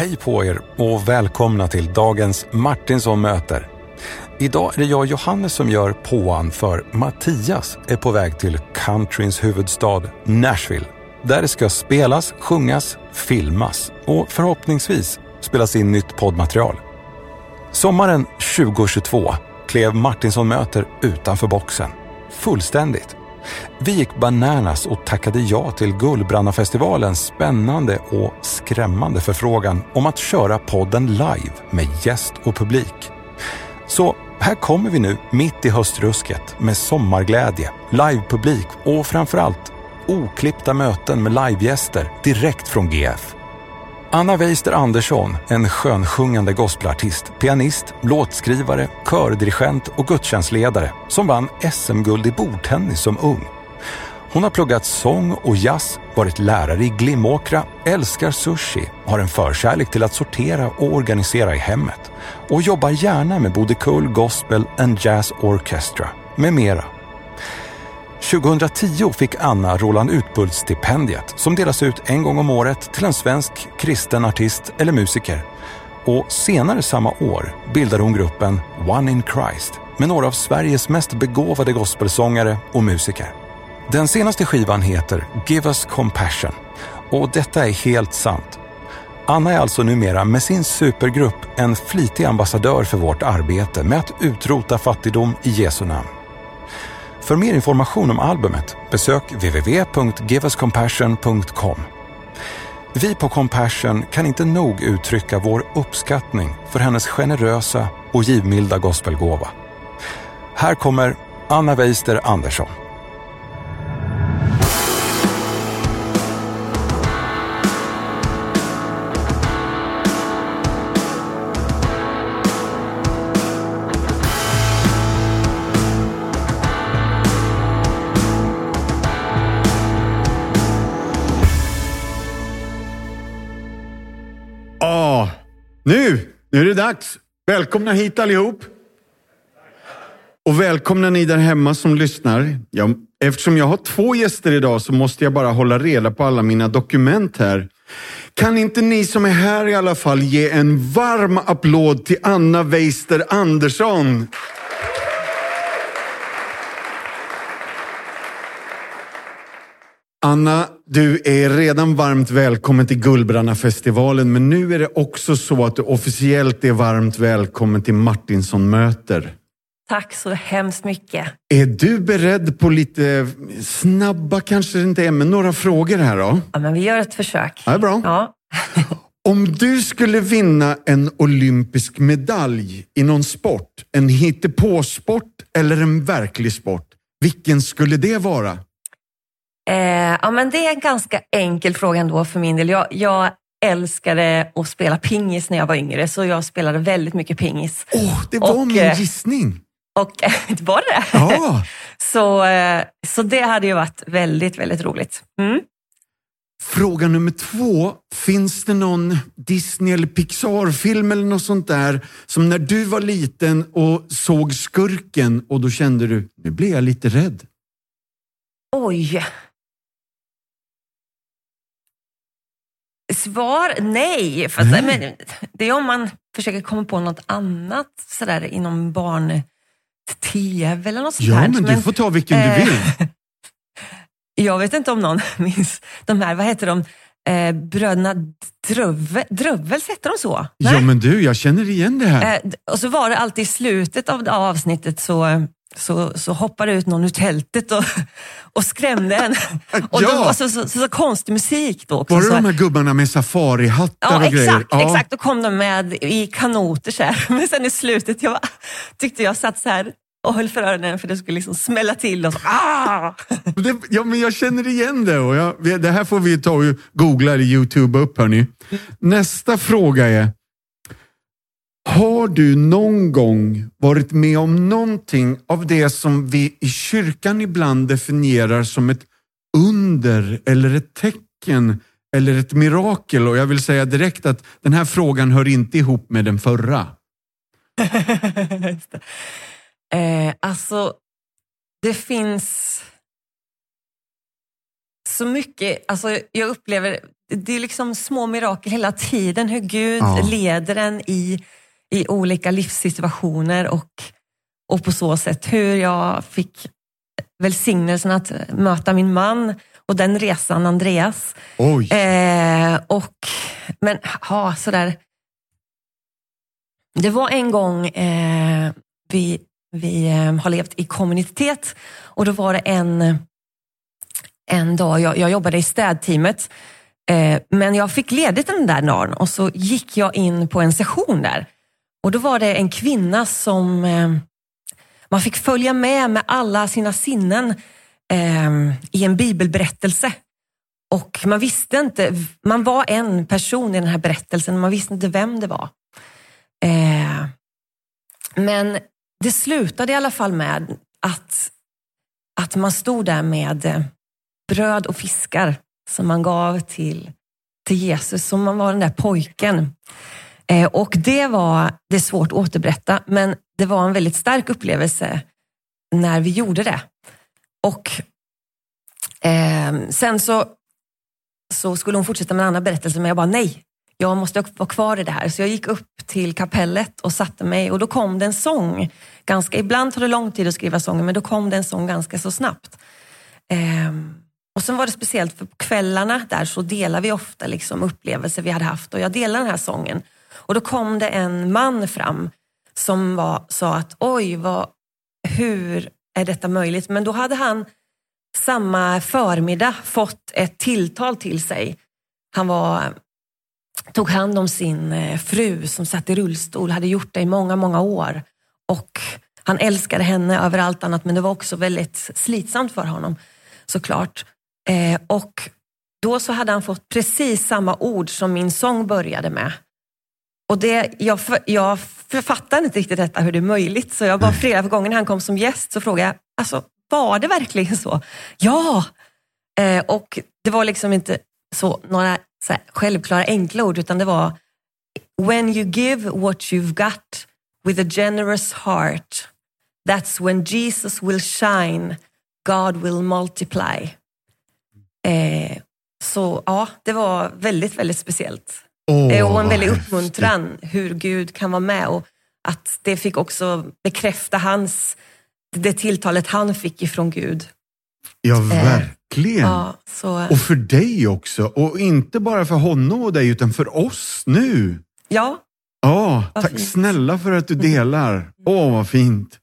Hej på er och välkomna till dagens Martinsson möter. Idag är det jag Johannes som gör påan för Mattias är på väg till countryns huvudstad Nashville. Där det ska spelas, sjungas, filmas och förhoppningsvis spelas in nytt poddmaterial. Sommaren 2022 klev Martinsson möter utanför boxen. Fullständigt. Vi gick bananas och tackade ja till Gullbrannafestivalens spännande och skrämmande förfrågan om att köra podden live med gäst och publik. Så här kommer vi nu mitt i höstrusket med sommarglädje, livepublik och framförallt oklippta möten med livegäster direkt från GF. Anna Weister Andersson, en skönsjungande gospelartist, pianist, låtskrivare, kördirigent och gudstjänstledare som vann SM-guld i bordtennis som ung. Hon har pluggat sång och jazz, varit lärare i Glimåkra, älskar sushi, har en förkärlek till att sortera och organisera i hemmet och jobbar gärna med Bodekull Gospel and Jazz Orchestra med mera. 2010 fick Anna Roland Utbult-stipendiet som delas ut en gång om året till en svensk kristen artist eller musiker. Och senare samma år bildade hon gruppen One in Christ med några av Sveriges mest begåvade gospelsångare och musiker. Den senaste skivan heter Give Us Compassion och detta är helt sant. Anna är alltså numera med sin supergrupp en flitig ambassadör för vårt arbete med att utrota fattigdom i Jesu namn. För mer information om albumet besök www.giveuscompassion.com. Vi på Compassion kan inte nog uttrycka vår uppskattning för hennes generösa och givmilda gospelgåva. Här kommer Anna Weister Andersson. Nu, nu är det dags. Välkomna hit allihop. Och välkomna ni där hemma som lyssnar. Jag, eftersom jag har två gäster idag så måste jag bara hålla reda på alla mina dokument här. Kan inte ni som är här i alla fall ge en varm applåd till Anna Weister Andersson? Anna, du är redan varmt välkommen till Gullbrannafestivalen, men nu är det också så att du officiellt är varmt välkommen till Martinsson möter. Tack så hemskt mycket. Är du beredd på lite snabba, kanske det inte är, men några frågor här då? Ja, men vi gör ett försök. Ja, bra. Ja. Om du skulle vinna en olympisk medalj i någon sport, en hittepåsport eller en verklig sport, vilken skulle det vara? Eh, ja, men det är en ganska enkel fråga ändå för min del. Jag, jag älskade att spela pingis när jag var yngre, så jag spelade väldigt mycket pingis. Åh, det var Och, min eh, gissning! Och var det Ja. så, eh, så det hade ju varit väldigt, väldigt roligt. Mm. Fråga nummer två. Finns det någon Disney eller Pixar-film eller något sånt där som när du var liten och såg skurken och då kände du, nu blir jag lite rädd. Oj. Svar nej. För att, Nej. Men, det är om man försöker komma på något annat sådär inom barn-tv eller något sånt Ja, här. men du får ta vilken du eh, vill. Jag vet inte om någon minns de här, vad heter de? Eh, bröderna Drövel, Drövels, hette de så? Nej? Ja, men du, jag känner igen det här. Eh, och så var det alltid i slutet av avsnittet så, så, så hoppade ut någon ur tältet och, och skrämde en. Och Ja. då var så, så, så, så konstig musik då också. Var det så de här gubbarna med safarihattar Ja, och exakt. grejer? Ja. exakt. Då kom de med i kanoter så här. Men sen i slutet, jag tyckte jag satt så här och höll för öronen för det skulle liksom smälla till. Och så, ah! Det, ja, men jag känner igen det. Och jag, det här får vi ta och googla eller youtube upp. Hörni. Nästa fråga är. Har du någon gång varit med om någonting av det som vi i kyrkan ibland definierar som ett under eller ett tecken eller ett mirakel? Och jag vill säga direkt att den här frågan hör inte ihop med den förra. Eh, alltså, det finns så mycket, alltså jag upplever, det är liksom små mirakel hela tiden. Hur Gud Ja. leder en i, i olika livssituationer och, och på så sätt hur jag fick välsignelsen att möta min man och den resan, Andreas. Oj. Eh, och, men ja, sådär. Det var en gång eh, vi, vi eh, har levt i kommunitet och då var det en, en dag, jag, jag jobbade i städteamet, eh, men jag fick ledigt den där dagen och så gick jag in på en session där. Och då var det en kvinna som eh, man fick följa med med alla sina sinnen eh, i en bibelberättelse. Och man visste inte, man var en person i den här berättelsen, man visste inte vem det var. Eh, men det slutade i alla fall med att, att man stod där med eh, bröd och fiskar som man gav till, till Jesus, som man var den där pojken. Eh, och det var, det är svårt att återberätta, men det var en väldigt stark upplevelse när vi gjorde det. Och eh, sen så, så skulle hon fortsätta med en annan berättelse, men jag bara nej, jag måste vara kvar i det här. Så jag gick upp till kapellet och satte mig och då kom det en sång. Ganska, ibland tar det lång tid att skriva sånger, men då kom det en sång ganska så snabbt. Eh, och sen var det speciellt för på kvällarna där så delar vi ofta liksom upplevelser vi hade haft och jag delade den här sången. Och då kom det en man fram som var, sa att oj, vad, hur är detta möjligt? Men då hade han samma förmiddag fått ett tilltal till sig. Han var, tog hand om sin eh, fru som satt i rullstol, hade gjort det i många, många år. Och han älskade henne över allt annat men det var också väldigt slitsamt för honom såklart. Eh, och då så hade han fått precis samma ord som min sång började med. Och det, jag, för, jag författade inte riktigt detta, hur det är möjligt. Så jag bara flera gånger när han kom som gäst så frågade jag, alltså, var det verkligen så? Ja! Eh, och det var liksom inte så, några så här, självklara enkla ord, utan det var When you give what you've got with a generous heart, that's when Jesus will shine, God will multiply. Eh, så ja, det var väldigt, väldigt speciellt. Eh, och en väldig uppmuntran hur Gud kan vara med och att det fick också bekräfta hans, det tilltalet han fick ifrån Gud. Ja, verkligen. Ja, så, Och för dig också. Och inte bara för honom och dig, utan för oss nu. ja, Ja, Vad tack fint. snälla för att du delar. Åh, vad fint.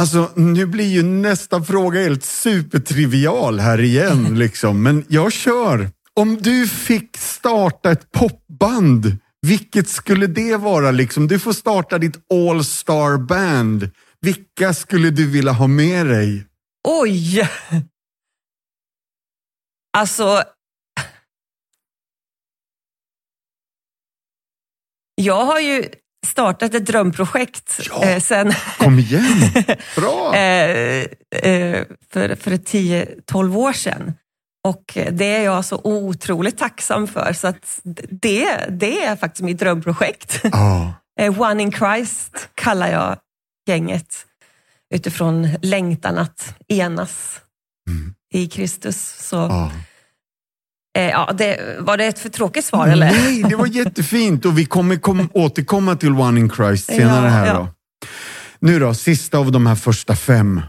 Alltså, nu blir ju nästa fråga helt supertrivial här igen, liksom. men jag kör. Om du fick starta ett popband, vilket skulle det vara? Liksom? Du får starta ditt all-star band. Vilka skulle du vilja ha med dig? oj! Alltså, jag har ju startat ett drömprojekt Ja. eh, sen Kom igen! Bra! eh, eh, för, för 10-12 år sedan. Och det är jag så otroligt tacksam för. Så att det, det är faktiskt mitt drömprojekt. Eh, One in Christ kallar jag gänget utifrån längtan att enas i Kristus. Så, Ja. eh, ja, det, var det ett för tråkigt svar eller? Nej, det var jättefint och vi kommer kom, återkomma till One in Christ senare Ja, här. ja. Då. Nu då, sista av de här första fem.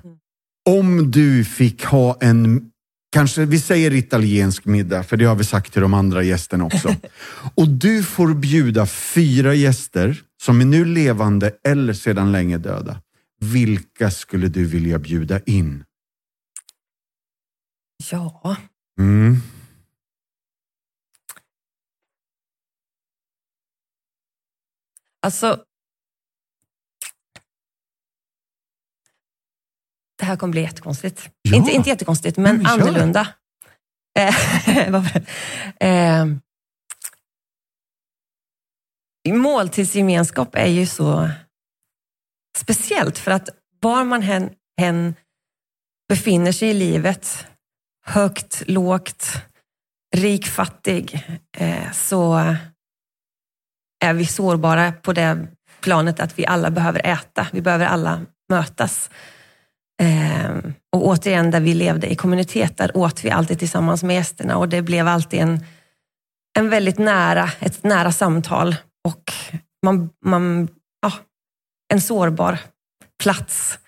Om du fick ha en, kanske vi säger italiensk middag, för det har vi sagt till de andra gästerna också. Och du får bjuda fyra gäster som är nu levande eller sedan länge döda. Vilka skulle du vilja bjuda in? Ja, Mm. alltså. Det här kommer bli jättekonstigt. Ja. Inte, inte jättekonstigt, men men annorlunda. Eh, vad var det? eh, måltidsgemenskap är ju så speciellt för att var man än, än befinner sig i livet, högt, lågt, rik, fattig, eh, så är vi sårbara på det planet att vi alla behöver äta. Vi behöver alla mötas. Eh, och återigen, där vi levde i kommunitet, där åt vi alltid tillsammans med gästerna och det blev alltid en, en väldigt nära, ett nära samtal och man, man, ja, en sårbar plats.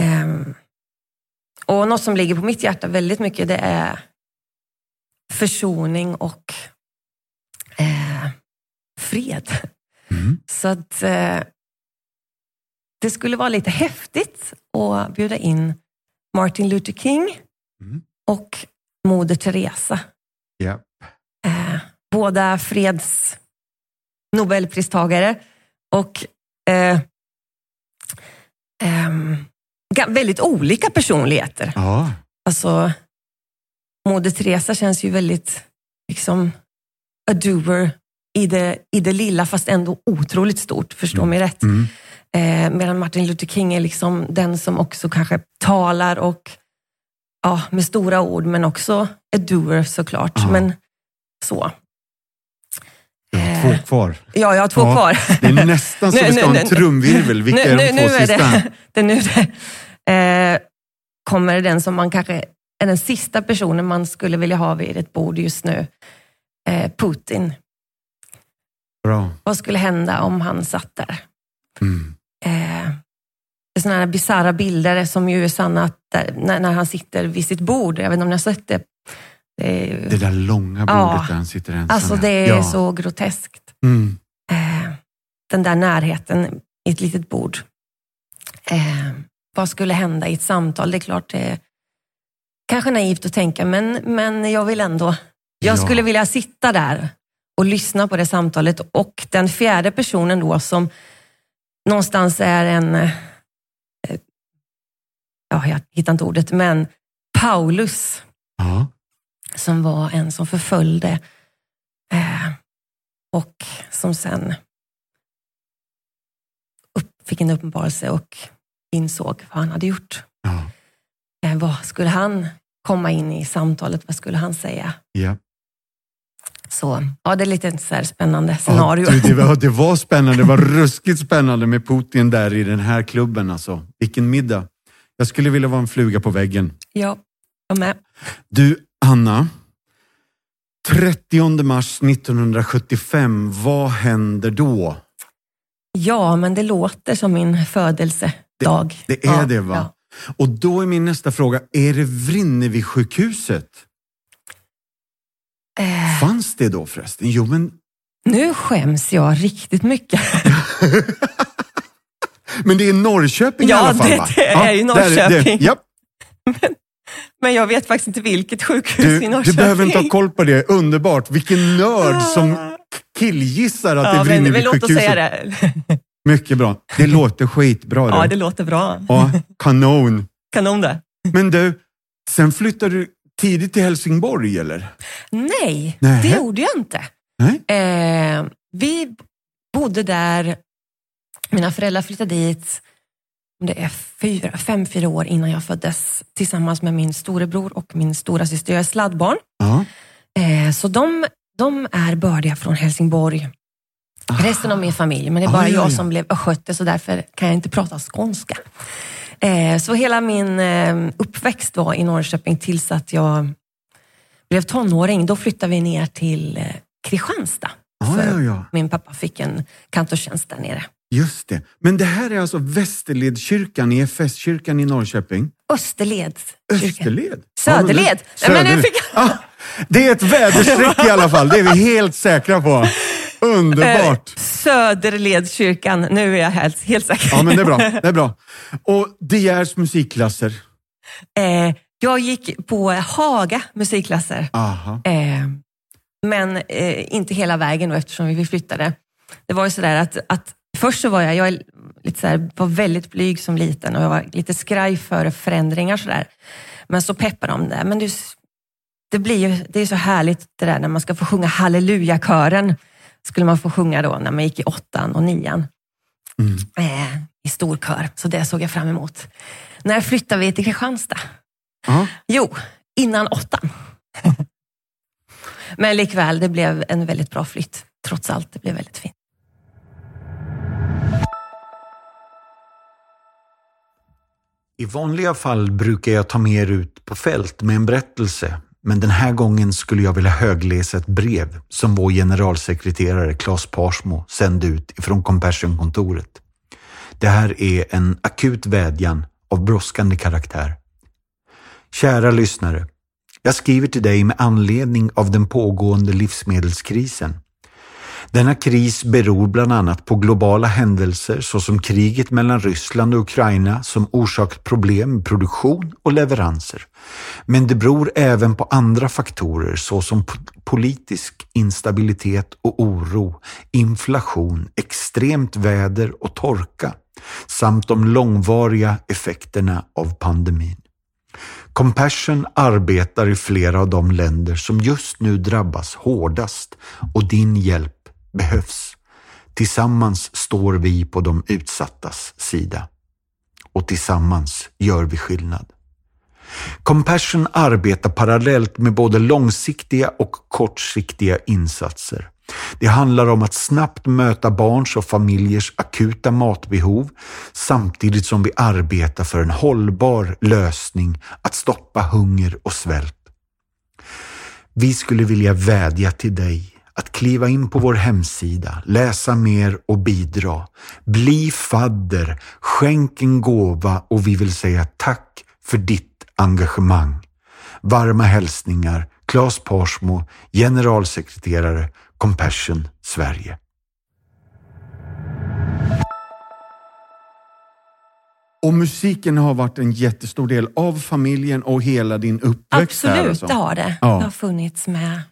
Eh, och något som ligger på mitt hjärta väldigt mycket, det är försoning och eh, fred. Mm. Så att eh, det skulle vara lite häftigt att bjuda in Martin Luther King Mm. och Moder Teresa. Ja. Eh, båda freds Nobelpristagare och eh, ga- väldigt olika personligheter. Ja. Alltså, Moder Teresa känns ju väldigt liksom a doer i det, i det lilla fast ändå otroligt stort, förstå mig rätt. Mm. Eh, medan Martin Luther King är liksom den som också kanske talar och ja, med stora ord, men också a doer såklart. Ja. Men så. Jag har Eh, två kvar. Ja, jag har två Ja, kvar. Det är nästan så Nu- vi ska nu- ha nu- en trumvirvel. Vilka nu, är de nu, två nu sista? det, det, nu det eh, kommer den som man kanske är den sista personen man skulle vilja ha vid ett bord just nu. Eh, Putin. Bra. Vad skulle hända om han satt där? Mm. Eh, sådana här bisarra bilder som ju är sanna, där, när, när han sitter vid sitt bord. Jag vet inte om ni har sett det. Det, är, Det där långa bordet Ja. där han sitter ensam. alltså det är ja. så groteskt. Mm. Eh, den där närheten i ett litet bord. Eh, vad skulle hända i ett samtal? Det är klart det är kanske naivt att tänka, men, men jag vill ändå. Jag Ja. skulle vilja sitta där och lyssna på det samtalet. Och den fjärde personen då som någonstans är en, eh, ja jag hittar inte ordet, men Paulus Ja. som var en som förföljde eh, och som sen upp, fick en uppenbarelse och insåg vad han hade gjort. Ja. Eh, vad skulle han komma in i samtalet? Vad skulle han säga? Ja. Så ja, det är lite så spännande scenario. Ja, det, var, det var spännande. Det var ruskigt spännande med Putin där i den här klubben. Alltså. Vilken middag. Jag skulle vilja vara en fluga på väggen. Ja, jag med. Du, Anna. 30 mars 1975, vad händer då? Ja, men det låter som min födelsedag. Det är ja, det va? ja. Och då är min nästa fråga, är det Vrinnevi-sjukhuset? Eh, Fanns det då förresten? Jo, men, nu skäms jag riktigt mycket. men det är Norrköping Ja, i alla fall det- va? det är ju där Norrköping. det. Japp. Men jag vet faktiskt inte vilket sjukhus Du, i Norrköping. du behöver inte ha koll på det. Underbart. Vilken nörd som killgissar att ja, det är men, men låt oss säga Vrinnevi-sjukhuset. det. Mycket bra. Det låter skitbra. Ja, det låter bra. Ja, kanon. Kanon det. Men du, sen flyttade du tidigt till Helsingborg eller? Nej, Nej. det gjorde jag inte. Eh, vi bodde där, mina föräldrar flyttade dit, om det är fyra, fem, fyra år innan jag föddes, tillsammans med min storebror och min stora syster. Jag är sladdbarn. Ja. Eh, så de, de är bördiga från Helsingborg. Resten av min familj, men det är Ah, bara ja, jag ja. som blev östgöte så därför kan jag inte prata skånska. Eh, så hela min eh, uppväxt var i Norrköping tills att jag blev tonåring. Då flyttade vi ner till eh, Kristianstad. För ja, ja. Min pappa fick en kantorstjänst där nere. Just det. Men det här är alltså Västerledskyrkan i EFS-kyrkan i Norrköping. Österled. Österled? Söderled. Ja, men men nu fick jag- Ah, det är ett väderstreck i alla fall. Det är vi helt säkra på. Underbart. Eh, Söderledskyrkan. Nu är jag helt, helt säker. Ja, men det är bra. Det är bra. Och De Geers musikklasser. Eh, jag gick på Haga musikklasser. Eh, men eh, inte hela vägen då, eftersom vi flyttade. Det var ju sådär att, att först så var jag, jag lite sådär, var väldigt blyg som liten och jag var lite skraj för förändringar sådär. Men så peppade de det. Men du, det blir ju, det är så härligt det där när man ska få sjunga hallelujakören. Skulle man få sjunga då när man gick i åttan och nian. Mm. Eh, I storkör. Så det såg jag fram emot. När flyttade vi till Kristianstad? Ja. Jo, innan åttan. Men likväl, det blev en väldigt bra flytt. Trots allt, det blev väldigt fint. I vanliga fall brukar jag ta med er ut på fält med en berättelse, men den här gången skulle jag vilja högläsa ett brev som vår generalsekreterare Claes Parsmo sände ut ifrån Compassion-kontoret. Det här är en akut vädjan av brådskande karaktär. Kära lyssnare. Jag skriver till dig med anledning av den pågående livsmedelskrisen. Denna kris beror bland annat på globala händelser såsom kriget mellan Ryssland och Ukraina som orsakat problem med produktion och leveranser. Men det beror även på andra faktorer såsom politisk instabilitet och oro, inflation, extremt väder och torka samt de långvariga effekterna av pandemin. Compassion arbetar i flera av de länder som just nu drabbas hårdast och din hjälp behövs. Tillsammans står vi på de utsattas sida. Och tillsammans gör vi skillnad. Compassion arbetar parallellt med både långsiktiga och kortsiktiga insatser. Det handlar om att snabbt möta barns och familjers akuta matbehov samtidigt som vi arbetar för en hållbar lösning att stoppa hunger och svält. Vi skulle vilja vädja till dig att kliva in på vår hemsida, läsa mer och bidra. Bli fadder, skänk en gåva och vi vill säga tack för ditt engagemang. Varma hälsningar Claes Parsmo, generalsekreterare Compassion Sverige. Och musiken har varit en jättestor del av familjen och hela din uppväxt. Absolut, här alltså. det har det. Ja. Det har funnits med.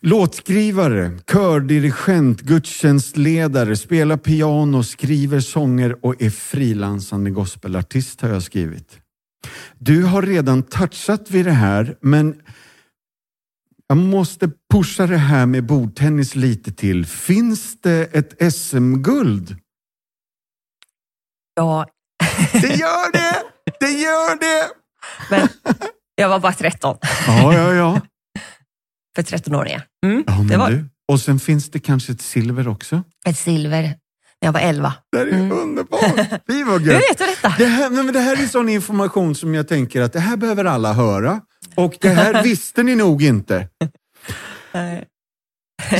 Låtskrivare, kördirigent, gudstjänstledare, spelar piano, skriver sånger och är frilansande gospelartist har jag skrivit. Du har redan touchat vid det här, men jag måste pusha det här med bordtennis lite till. Finns det ett SM-guld? Ja, Det gör det! Det gör det! men jag var bara 13 Ja, ja, ja. För 13-åringar. Mm, ja det var du. Och sen finns det kanske ett silver också. ett silver när jag var 11. Det här är Mm. underbart! Vad Hur gött! vet detta? Det här, nej, men det här är sån information som jag tänker att det här behöver alla höra. Och det här visste ni nog inte.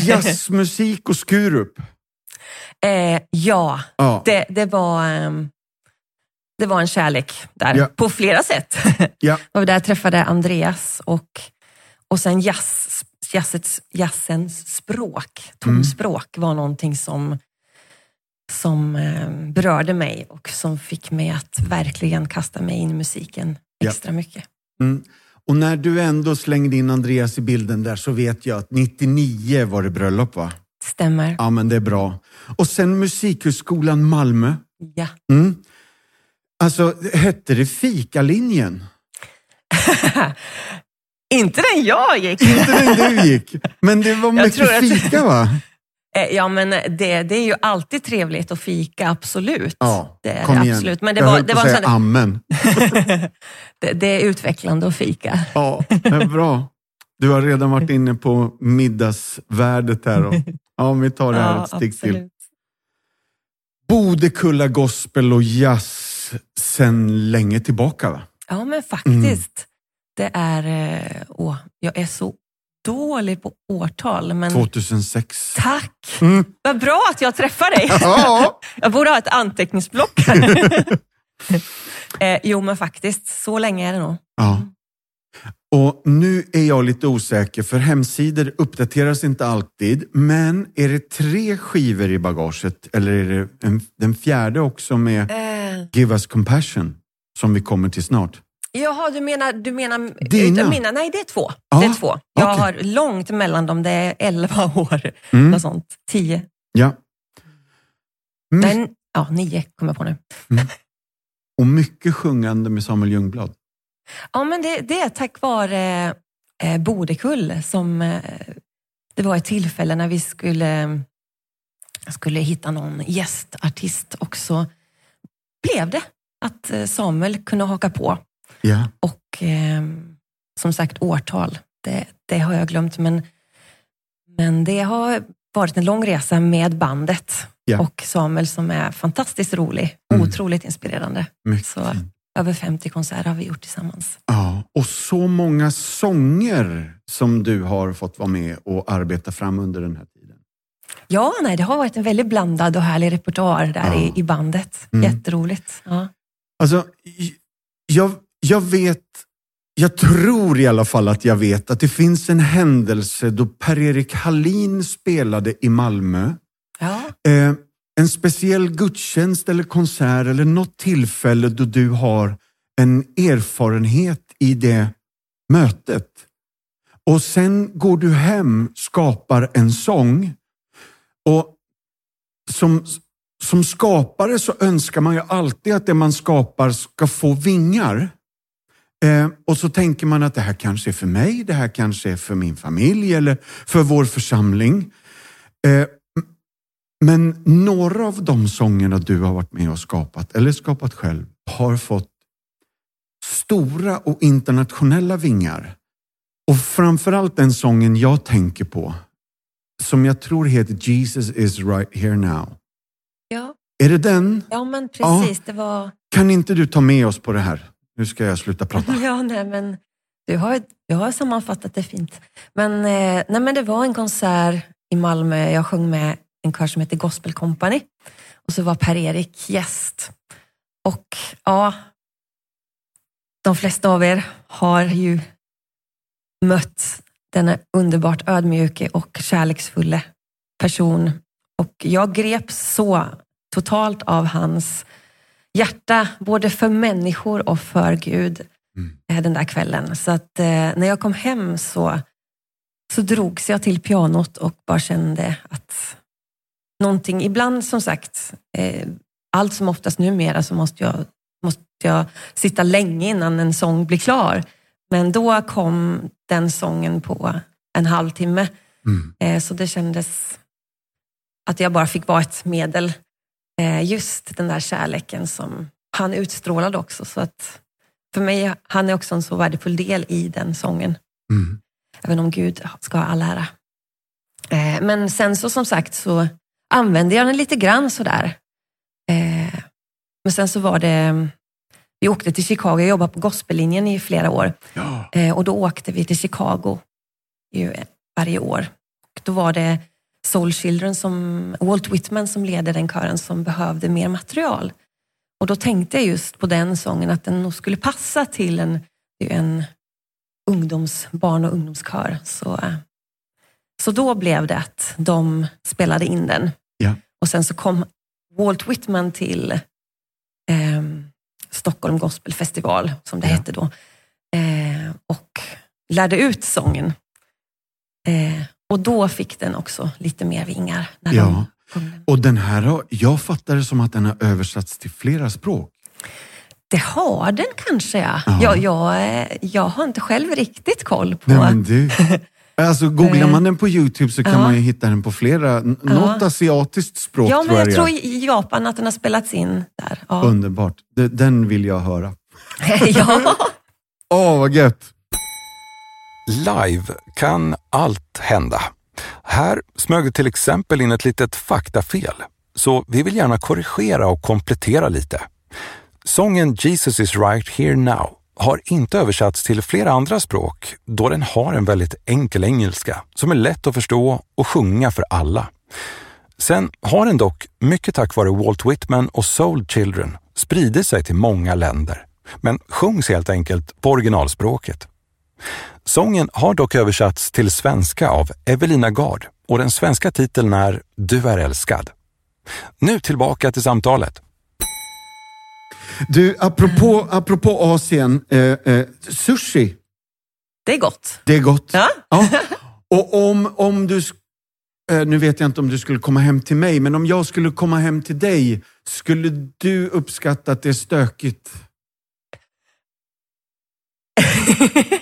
Jazzmusik och Skurup. Eh, ja, Ja. det, det, var, ehm, det var en kärlek där Ja. på flera sätt. Ja. Var där jag träffade Andreas och, och sen jazz, jazzets, jazzens språk, tonspråk var någonting som, som eh, berörde mig och som fick mig att verkligen kasta mig in i musiken Ja. extra mycket. Mm. Och när du ändå slängde in Andreas i bilden där så vet jag att 99 var det bröllop va? Stämmer. Ja men det är bra. Och sen Musikhögskolan Malmö. Ja. Mm. Alltså, hette det fikalinjen? Inte den jag gick. Inte den du gick, men det var mycket att- fika va? Eh, Ja, men det, det är ju alltid trevligt att fika, absolut. Ja, det är kom igen. absolut. Men det jag var, höll det på var att säga sån, amen. det, det är utvecklande att fika. Ja, men bra. Du har redan varit inne på middagsvärdet här. Och, ja, vi tar det här ett steg till. Bodekulla gospel och jazz sen länge tillbaka va? Ja, men faktiskt. Mm. Det är... eh, Åh, jag är så dålig på årtal, men 2006. tack! Mm. Vad bra att jag träffar dig. Ja, Jag borde ha ett anteckningsblock här. eh, jo, men faktiskt. Så länge är det nog. ja. Och nu är jag lite osäker för hemsidor uppdateras inte alltid. Men är det tre skivor i bagaget eller är det en, den fjärde också med Eh, Give Us Compassion som vi kommer till snart? Jaha, du menar... Du menar Dina? mina, nej, det är två. Ja, det är två. Jag okej. har långt mellan dem. Det är elva år. Mm. Något sånt. Tio. Ja. My- Nej, ja, nio kommer jag på nu. och mycket sjungande med Samuel Ljungblad. Ja, men det, det är tack vare eh, Bodekull som eh, det var ett tillfälle när vi skulle, skulle hitta någon gästartist och så blev det att eh, Samuel kunde haka på. Ja. Och eh, som sagt årtal, det, det har jag glömt men, men det har varit en lång resa med bandet Ja. och Samuel som är fantastiskt rolig, Mm. otroligt inspirerande. Mycket Så över 50 konserter har vi gjort tillsammans. Ja, och så många sånger som du har fått vara med och arbeta fram under den här tiden. Ja, nej, det har varit en väldigt blandad och härlig repertoar där Ja. i, i bandet. Mm. Jätteroligt. Ja. Alltså, jag, jag vet, jag tror i alla fall att jag vet att det finns en händelse då Per-Erik Hallin spelade i Malmö. Ja. Eh, en speciell gudstjänst eller konsert eller något tillfälle då du har en erfarenhet i det mötet. Och sen går du hem, skapar en sång. Och som, som skapare så önskar man ju alltid att det man skapar ska få vingar. Eh, och så tänker man att det här kanske är för mig, det här kanske är för min familj eller för vår församling. Eh, men några av de sångerna du har varit med och skapat, eller skapat själv, har fått stora och internationella vingar. Och framförallt den sången jag tänker på, som jag tror heter Jesus is right here now. Ja. Är det den? ja, men precis. Det var... Kan inte du ta med oss på det här? Nu ska jag sluta prata. Ja, nej, men du har, du har sammanfattat det fint. Men, eh, nej, men det var en konsert i Malmö. Jag sjöng med en kör som heter Gospel Company. Och så var Per-Erik gäst. Och ja, de flesta av er har ju mött denna underbart ödmjuke och kärleksfulla person. Och jag greps så totalt av hans hjärta, både för människor och för Gud eh, den där kvällen. Så att eh, när jag kom hem så, så drogs jag till pianot och bara kände att någonting, ibland som sagt, eh, allt som oftast numera så måste jag, måste jag sitta länge innan en sång blir klar. Men då kom den sången på en halvtimme. Mm. Eh, så det kändes att jag bara fick vara ett medel. Eh, just den där kärleken som han utstrålade också. Så att för mig, han är också en så värdefull del i den sången. Mm. Även om Gud ska ha all ära. Eh, men sen så som sagt så använde jag den lite grann sådär. Eh, men sen så var det, vi åkte till Chicago, jag jobbade på gospellinjen i flera år. Ja. Och då åkte vi till Chicago varje år. Och då var det Soul Children, som, Walt Whitman som leder den kören som behövde mer material. Och då tänkte jag just på den sången att den nog skulle passa till en, en ungdoms, barn och ungdomskör. Så, eh, så då blev det att de spelade in den. Ja. Och sen så kom Walt Whitman till ehm, Stockholm Gospel Festival, som det Ja. hette då, eh, och lärde ut sången. Eh, och då fick den också lite mer vingar. När Ja. de den. Och den här, har- jag fattar det som att den har översatts till flera språk. Det har den kanske, ja. Ja. Jag, jag, eh, jag har inte själv riktigt koll på... Nej, men du. Alltså, googlar man den på Youtube så kan Ja. man ju hitta den på flera, n- något asiatiskt språk ja, tror men jag jag det tror i Japan att den har spelats in där. Ja. Underbart. De- Den vill jag höra. ja. Åh, vad gött! Live kan allt hända. Här smög det till exempel in ett litet faktafel, så vi vill gärna korrigera och komplettera lite. Sången Jesus is right here now har inte översatts till flera andra språk då den har en väldigt enkel engelska som är lätt att förstå och sjunga för alla. Sen har den dock, mycket tack vare Walt Whitman och Soul Children, spridit sig till många länder, men sjungs helt enkelt på originalspråket. Sången har dock översatts till svenska av Evelina Gard och den svenska titeln är Du är älskad. Nu tillbaka till samtalet. Du, apropå, apropå Asien, eh, eh, sushi, Det är gott. det är gott. Ja. Ja. Och om, om du, eh, nu vet jag inte om du skulle komma hem till mig, men om jag skulle komma hem till dig, skulle du uppskatta att det är stökigt?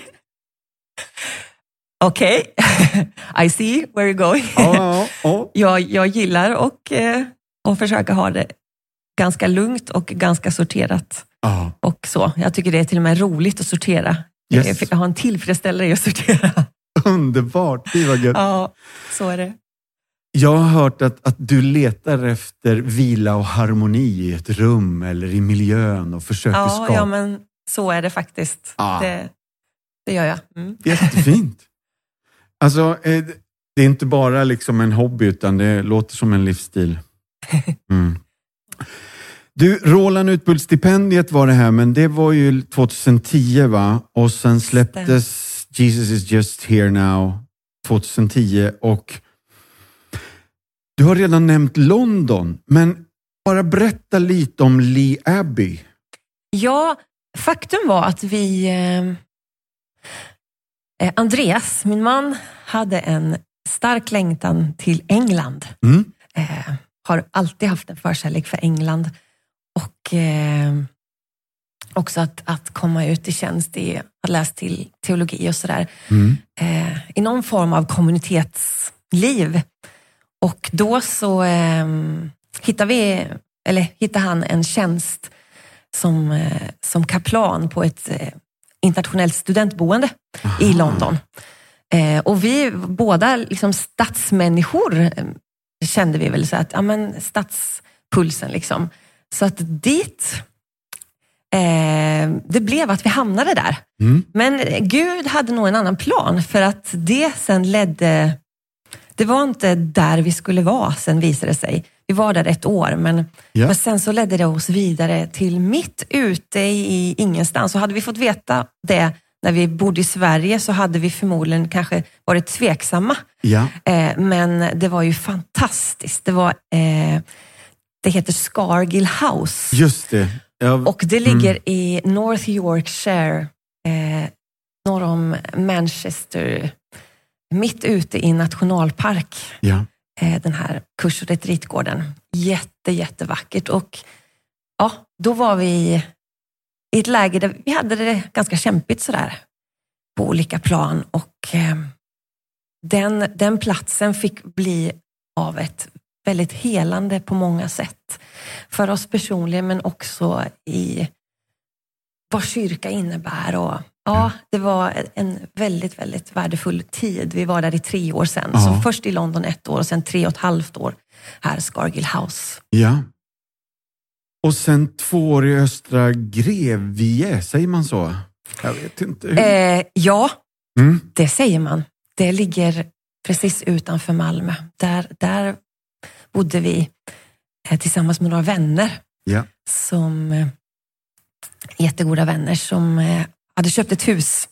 Okej, I see where you're going. Ja, ja, ja. jag, jag gillar och, eh, och försöka ha det ganska lugnt och ganska sorterat. ja. Och så. Jag tycker det är till och med roligt att sortera. Yes. Jag har en tillfredsställelse i att sortera. Underbart, det var gött. Ja, så är det. Jag har hört att, att du letar efter vila och harmoni i ett rum eller i miljön och försöker Ja, skapa. ja, men så är det faktiskt. Ah. Det, det gör jag. Mm. Jättefint. Alltså, eh, det är inte bara liksom en hobby utan det låter som en livsstil. Mm. Du, Roland Utbult-stipendiet var det här, men det var ju 2010 va? Och sen släpptes Jesus is just here now 2010 och du har redan nämnt London, men bara berätta lite om Lee Abbey. Ja, faktum var att vi... Eh, eh, Andreas, min man, hade en stark längtan till England. Mm. Eh, har alltid haft en förkärlek för England. Och eh, också att, att komma ut i tjänst i att läsa till teologi och sådär. Mm. Eh, I någon form av kommunitetsliv. Och då så eh, hittade vi, eller hittade han en tjänst som, eh, som kaplan på ett eh, internationellt studentboende i London. Eh, och vi båda liksom stadsmänniskor eh, kände vi väl så att, ja men stadspulsen liksom. Så att dit, eh, det blev att vi hamnade där. Mm. Men Gud hade nog en annan plan för att det sen ledde, det var inte där vi skulle vara sen visade det sig. Vi var där ett år men, Ja. men sen så ledde det oss vidare till mitt ute i ingenstans. Och hade vi fått veta det när vi bodde i Sverige så hade vi förmodligen kanske varit tveksamma. Ja. Eh, men det var ju fantastiskt. Det var, eh, det heter Scargill House. Just det. Ja, Och det ligger i North Yorkshire, eh, norr om Manchester, mitt ute i nationalpark. ja. Eh, den här kurs och retreatgården. Jätte, jättevackert. Och ja, då var vi i ett läge där vi hade det ganska kämpigt sådär på olika plan. Och eh, den, den platsen fick bli av ett väldigt helande på många sätt. För oss personligen men också i vad kyrka innebär. Och, ja, det var en väldigt, väldigt värdefull tid. Vi var där i tre år sen. Ja. Så först i London ett år och sen tre och ett halvt år här Scargill House. Ja. Och sen två år i Östra Grevie, säger man så? Jag vet inte. Hur. Eh, ja, Mm. det säger man. Det ligger precis utanför Malmö. Där, där bodde vi eh, tillsammans med några vänner. Ja. som eh, jättegoda vänner som eh, hade köpt ett hus.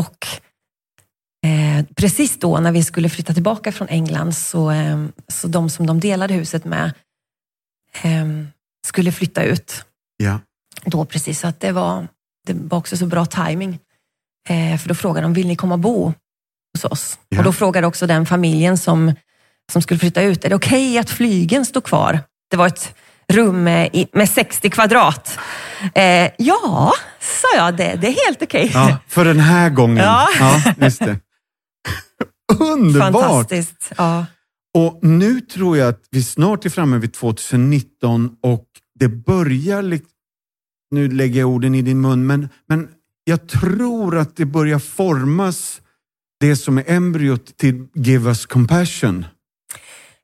Och precis då när vi skulle flytta tillbaka från England så, så de som de delade huset med skulle flytta ut Ja. då precis. Så att det var, det var också så bra timing. Eh, för då frågade de, vill ni komma och bo hos oss? Ja. Och då frågade också den familjen som, som skulle flytta ut, är det okej att flygen står kvar? Det var ett rum med, i- med 60 kvadrat. Eh, ja, sa jag, det, det är helt okej. ja, för den här gången. Ja. ja just det. Underbart! Fantastiskt. Ja. Och nu tror jag att vi snart är framme vid 2019 och det börjar, nu lägger jag orden i din mun, men, men jag tror att det börjar formas det som är embryot till Give Us Compassion.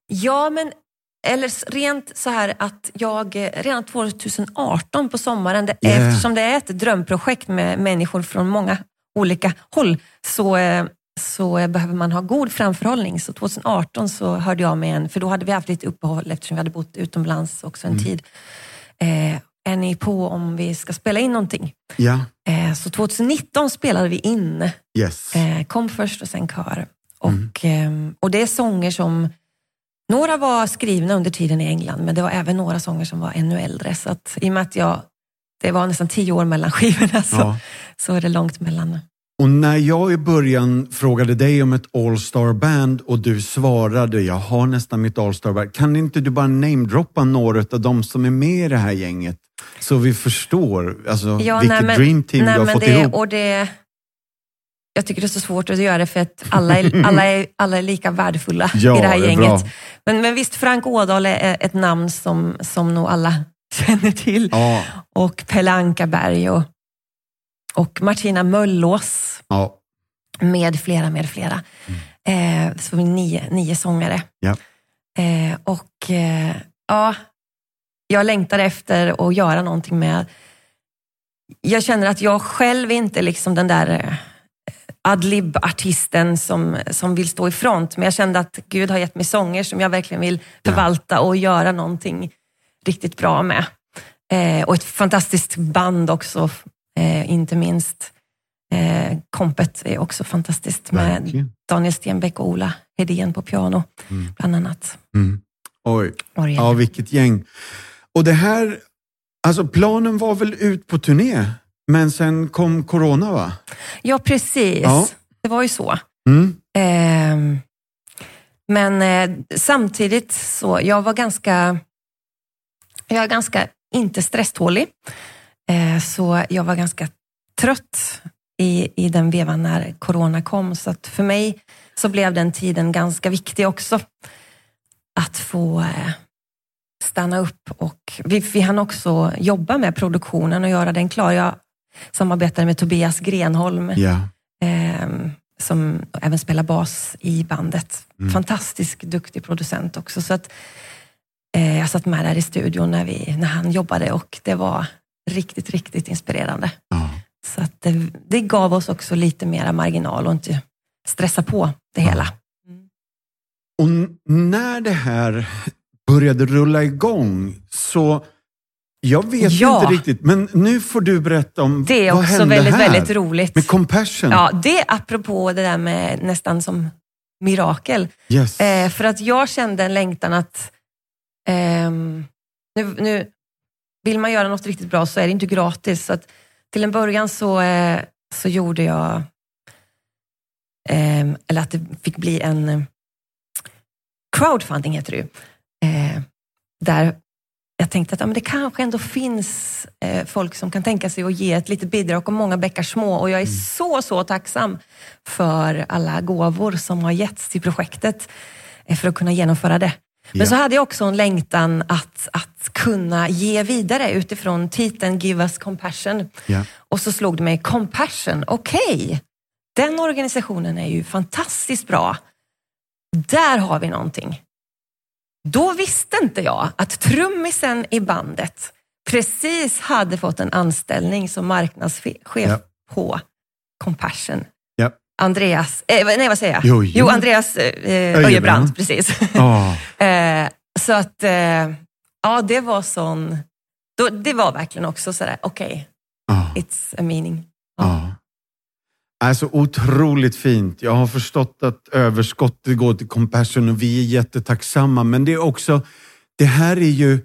Ja, men eller rent så här att jag redan 2018 på sommaren, Yeah. eftersom det är ett drömprojekt med människor från många olika håll, så, eh, så eh, behöver man ha god framförhållning. Så 2018 så hörde jag med en, för då hade vi haft lite uppehåll eftersom vi hade bott utomlands också en tid. Eh, är ni på om vi ska spela in någonting? Ja, Eh, så 2019 spelade vi in yes. Eh, kom först och sen kör. Och, ehm, och det är sånger som, några var skrivna under tiden i England, men det var även några sånger som var ännu äldre. Så att, i och med att jag, det var nästan tio år mellan skivorna så, Ja. så är det långt mellan. Och när jag i början frågade dig om ett All-Star Band och du svarade, jag har nästan mitt All-Star Band. Kan inte du bara namedroppa några av de som är med i det här gänget? Så vi förstår alltså, vilket dream team nej, du har men fått det, ihop. Och det, jag tycker det är så svårt att göra det för att alla är, alla är, alla är lika värdefulla Ja, i det här det gänget. Men, men visst, Frank Ådahl är ett namn som, som nog alla känner till. Ja, och Pelle Ankarberg och, och Martina Möllås ja. med flera, med flera. Eh, så vi nio, nio sångare. Ja. Eh, och eh, ja, jag längtar efter att göra någonting med... Jag känner att jag själv inte liksom den där eh, adlib-artisten som, som vill stå i front. Men jag kände att Gud har gett mig sånger som jag verkligen vill förvalta och göra någonting riktigt bra med. Eh, och ett fantastiskt band också, eh, inte minst. Eh, kompet är också fantastiskt med Verkligen. Daniel Stenbeck och Ola Hedén på piano, Mm. bland annat. Mm. Oj, Orgel. ja vilket gäng. Och det här, alltså planen var väl ut på turné, men sen kom corona va? Ja, precis. Ja. Det var ju så. Mm. Ehm, men eh, samtidigt så, jag var ganska, jag är ganska inte stresstålig. Eh, så jag var ganska trött i, i den vevan när corona kom. Så att för mig så blev den tiden ganska viktig också. Att få eh, stanna upp och vi, vi hann också jobba med produktionen och göra den klar. Jag samarbetade med Tobias Grenholm Ja. ehm, som även spelar bas i bandet. Mm. Fantastisk duktig producent också. Så att, eh, jag satt med där i studion när, vi, när han jobbade och det var riktigt, riktigt inspirerande. Ja. Så att det, det gav oss också lite mera marginal och inte stressa på det hela. Och när det här började rulla igång så jag vet Ja. inte riktigt, men nu får du berätta om Det är vad också väldigt, här väldigt roligt. med Compassion. Ja, det är apropå det där med nästan som mirakel. Yes. Eh, för att jag kände en längtan att ehm, nu, nu vill man göra något riktigt bra så är det inte gratis. Så att till en början så, eh, så gjorde jag, ehm, eller att det fick bli en eh, crowdfunding heter det ju. Eh, där jag tänkte att ja, men det kanske ändå finns folk som kan tänka sig att ge ett litet bidrag och många bäckar små. Och jag är så, så tacksam för alla gåvor som har getts till projektet för att kunna genomföra det. Men Ja. så hade jag också en längtan att, att kunna ge vidare utifrån titeln Give us compassion. Ja. Och så slog det mig, compassion, okej. Den organisationen är ju fantastiskt bra. Där har vi någonting. Då visste inte jag att trummisen i bandet precis hade fått en anställning som marknadschef Ja. på Compassion. Ja. Andreas, eh, nej vad säger jag? Jo, jo. Andreas eh, Öjebrand. Precis. Ja. Eh, så att, eh, ja det var sån, då, det var verkligen också sådär, okej, Ja. it's a meaning. Ja. Alltså otroligt fint. Jag har förstått att överskottet går till Compassion och vi är jättetacksamma. Men det är också, det här är ju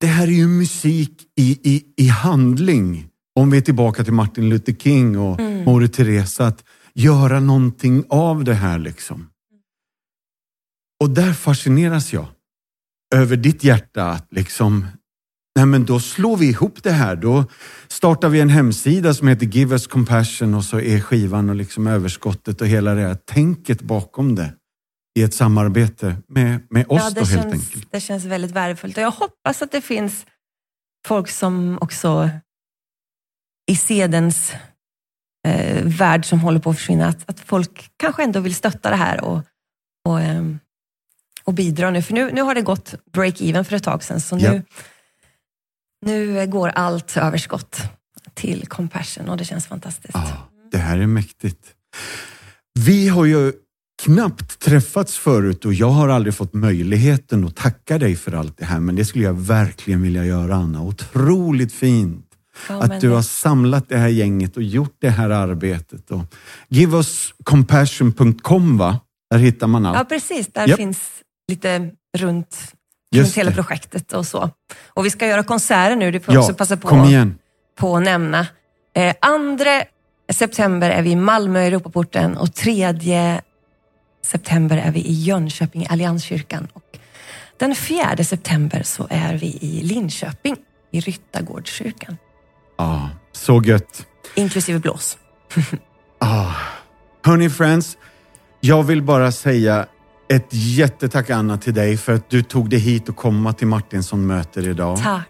det här är ju musik i, i, i handling. Om vi är tillbaka till Martin Luther King och Mm. Moder Teresa. Att göra någonting av det här liksom. Och där fascineras jag över ditt hjärta. Att liksom, nej men då slår vi ihop det här. Då startar vi en hemsida som heter Give Us Compassion och så är skivan och liksom överskottet och hela det här tänket bakom det i ett samarbete med, med oss Ja, då helt känns, enkelt. det känns väldigt värdefullt och jag hoppas att det finns folk som också i sedens eh, värld som håller på att försvinna, att, att folk kanske ändå vill stötta det här och, och, ehm, och bidra nu. För nu, nu har det gått break-even för ett tag sedan, så nu, Ja. nu går allt överskott till Compassion och det känns fantastiskt. Ja, det här är mäktigt. Vi har ju knappt träffats förut och jag har aldrig fått möjligheten att tacka dig för allt det här. Men det skulle jag verkligen vilja göra Anna. Otroligt fint Ja, att du det- har samlat det här gänget och gjort det här arbetet. Och giveuscompassion.com va? Där hittar man allt. Ja, precis. Där Japp. finns lite runt, runt hela projektet och så. Och vi ska göra konserter nu, det får Ja, också passa på, kom igen. på att nämna. Eh, 2 september är vi i Malmö, Europaporten och 3 september är vi i Jönköping, i Allianskyrkan. Och den 4 september så är vi i Linköping, i Ryttargårdskyrkan, Ja, så gött. inklusive blås. Ah. Hörni friends, jag vill bara säga ett jättetack Anna till dig för att du tog dig hit och komma till Martinsson möter idag. Tack.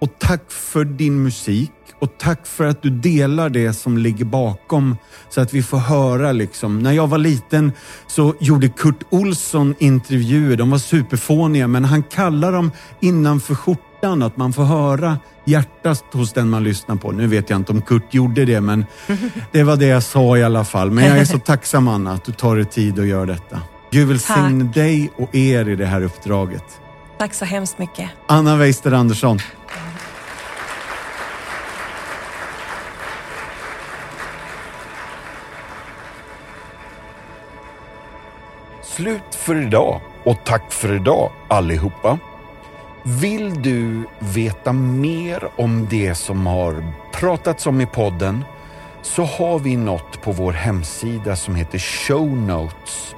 Och tack för din musik. Och tack för att du delar det som ligger bakom så att vi får höra liksom. När jag var liten så gjorde Kurt Olsson intervjuer. De var superfåniga men han kallar dem innanför skjortan. Att man får höra hjärtat hos den man lyssnar på. Nu vet jag inte om Kurt gjorde det men det var det jag sa i alla fall. Men jag är så tacksam Anna att du tar dig tid och gör detta. Gud välsigne dig och er i det här uppdraget. Tack så hemskt mycket. Anna Weister Andersson. Slut för idag och tack för idag allihopa. Vill du veta mer om det som har pratats om i podden så har vi något på vår hemsida som heter Show Notes.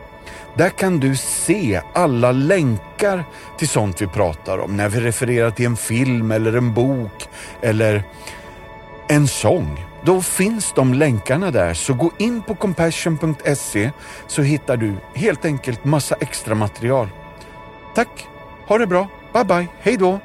Där kan du se alla länkar till sånt vi pratar om när vi refererar till en film eller en bok eller en sång. Då finns de länkarna där, så gå in på compassion.se så hittar du helt enkelt massa extra material. Tack, ha det bra, bye bye, hej då!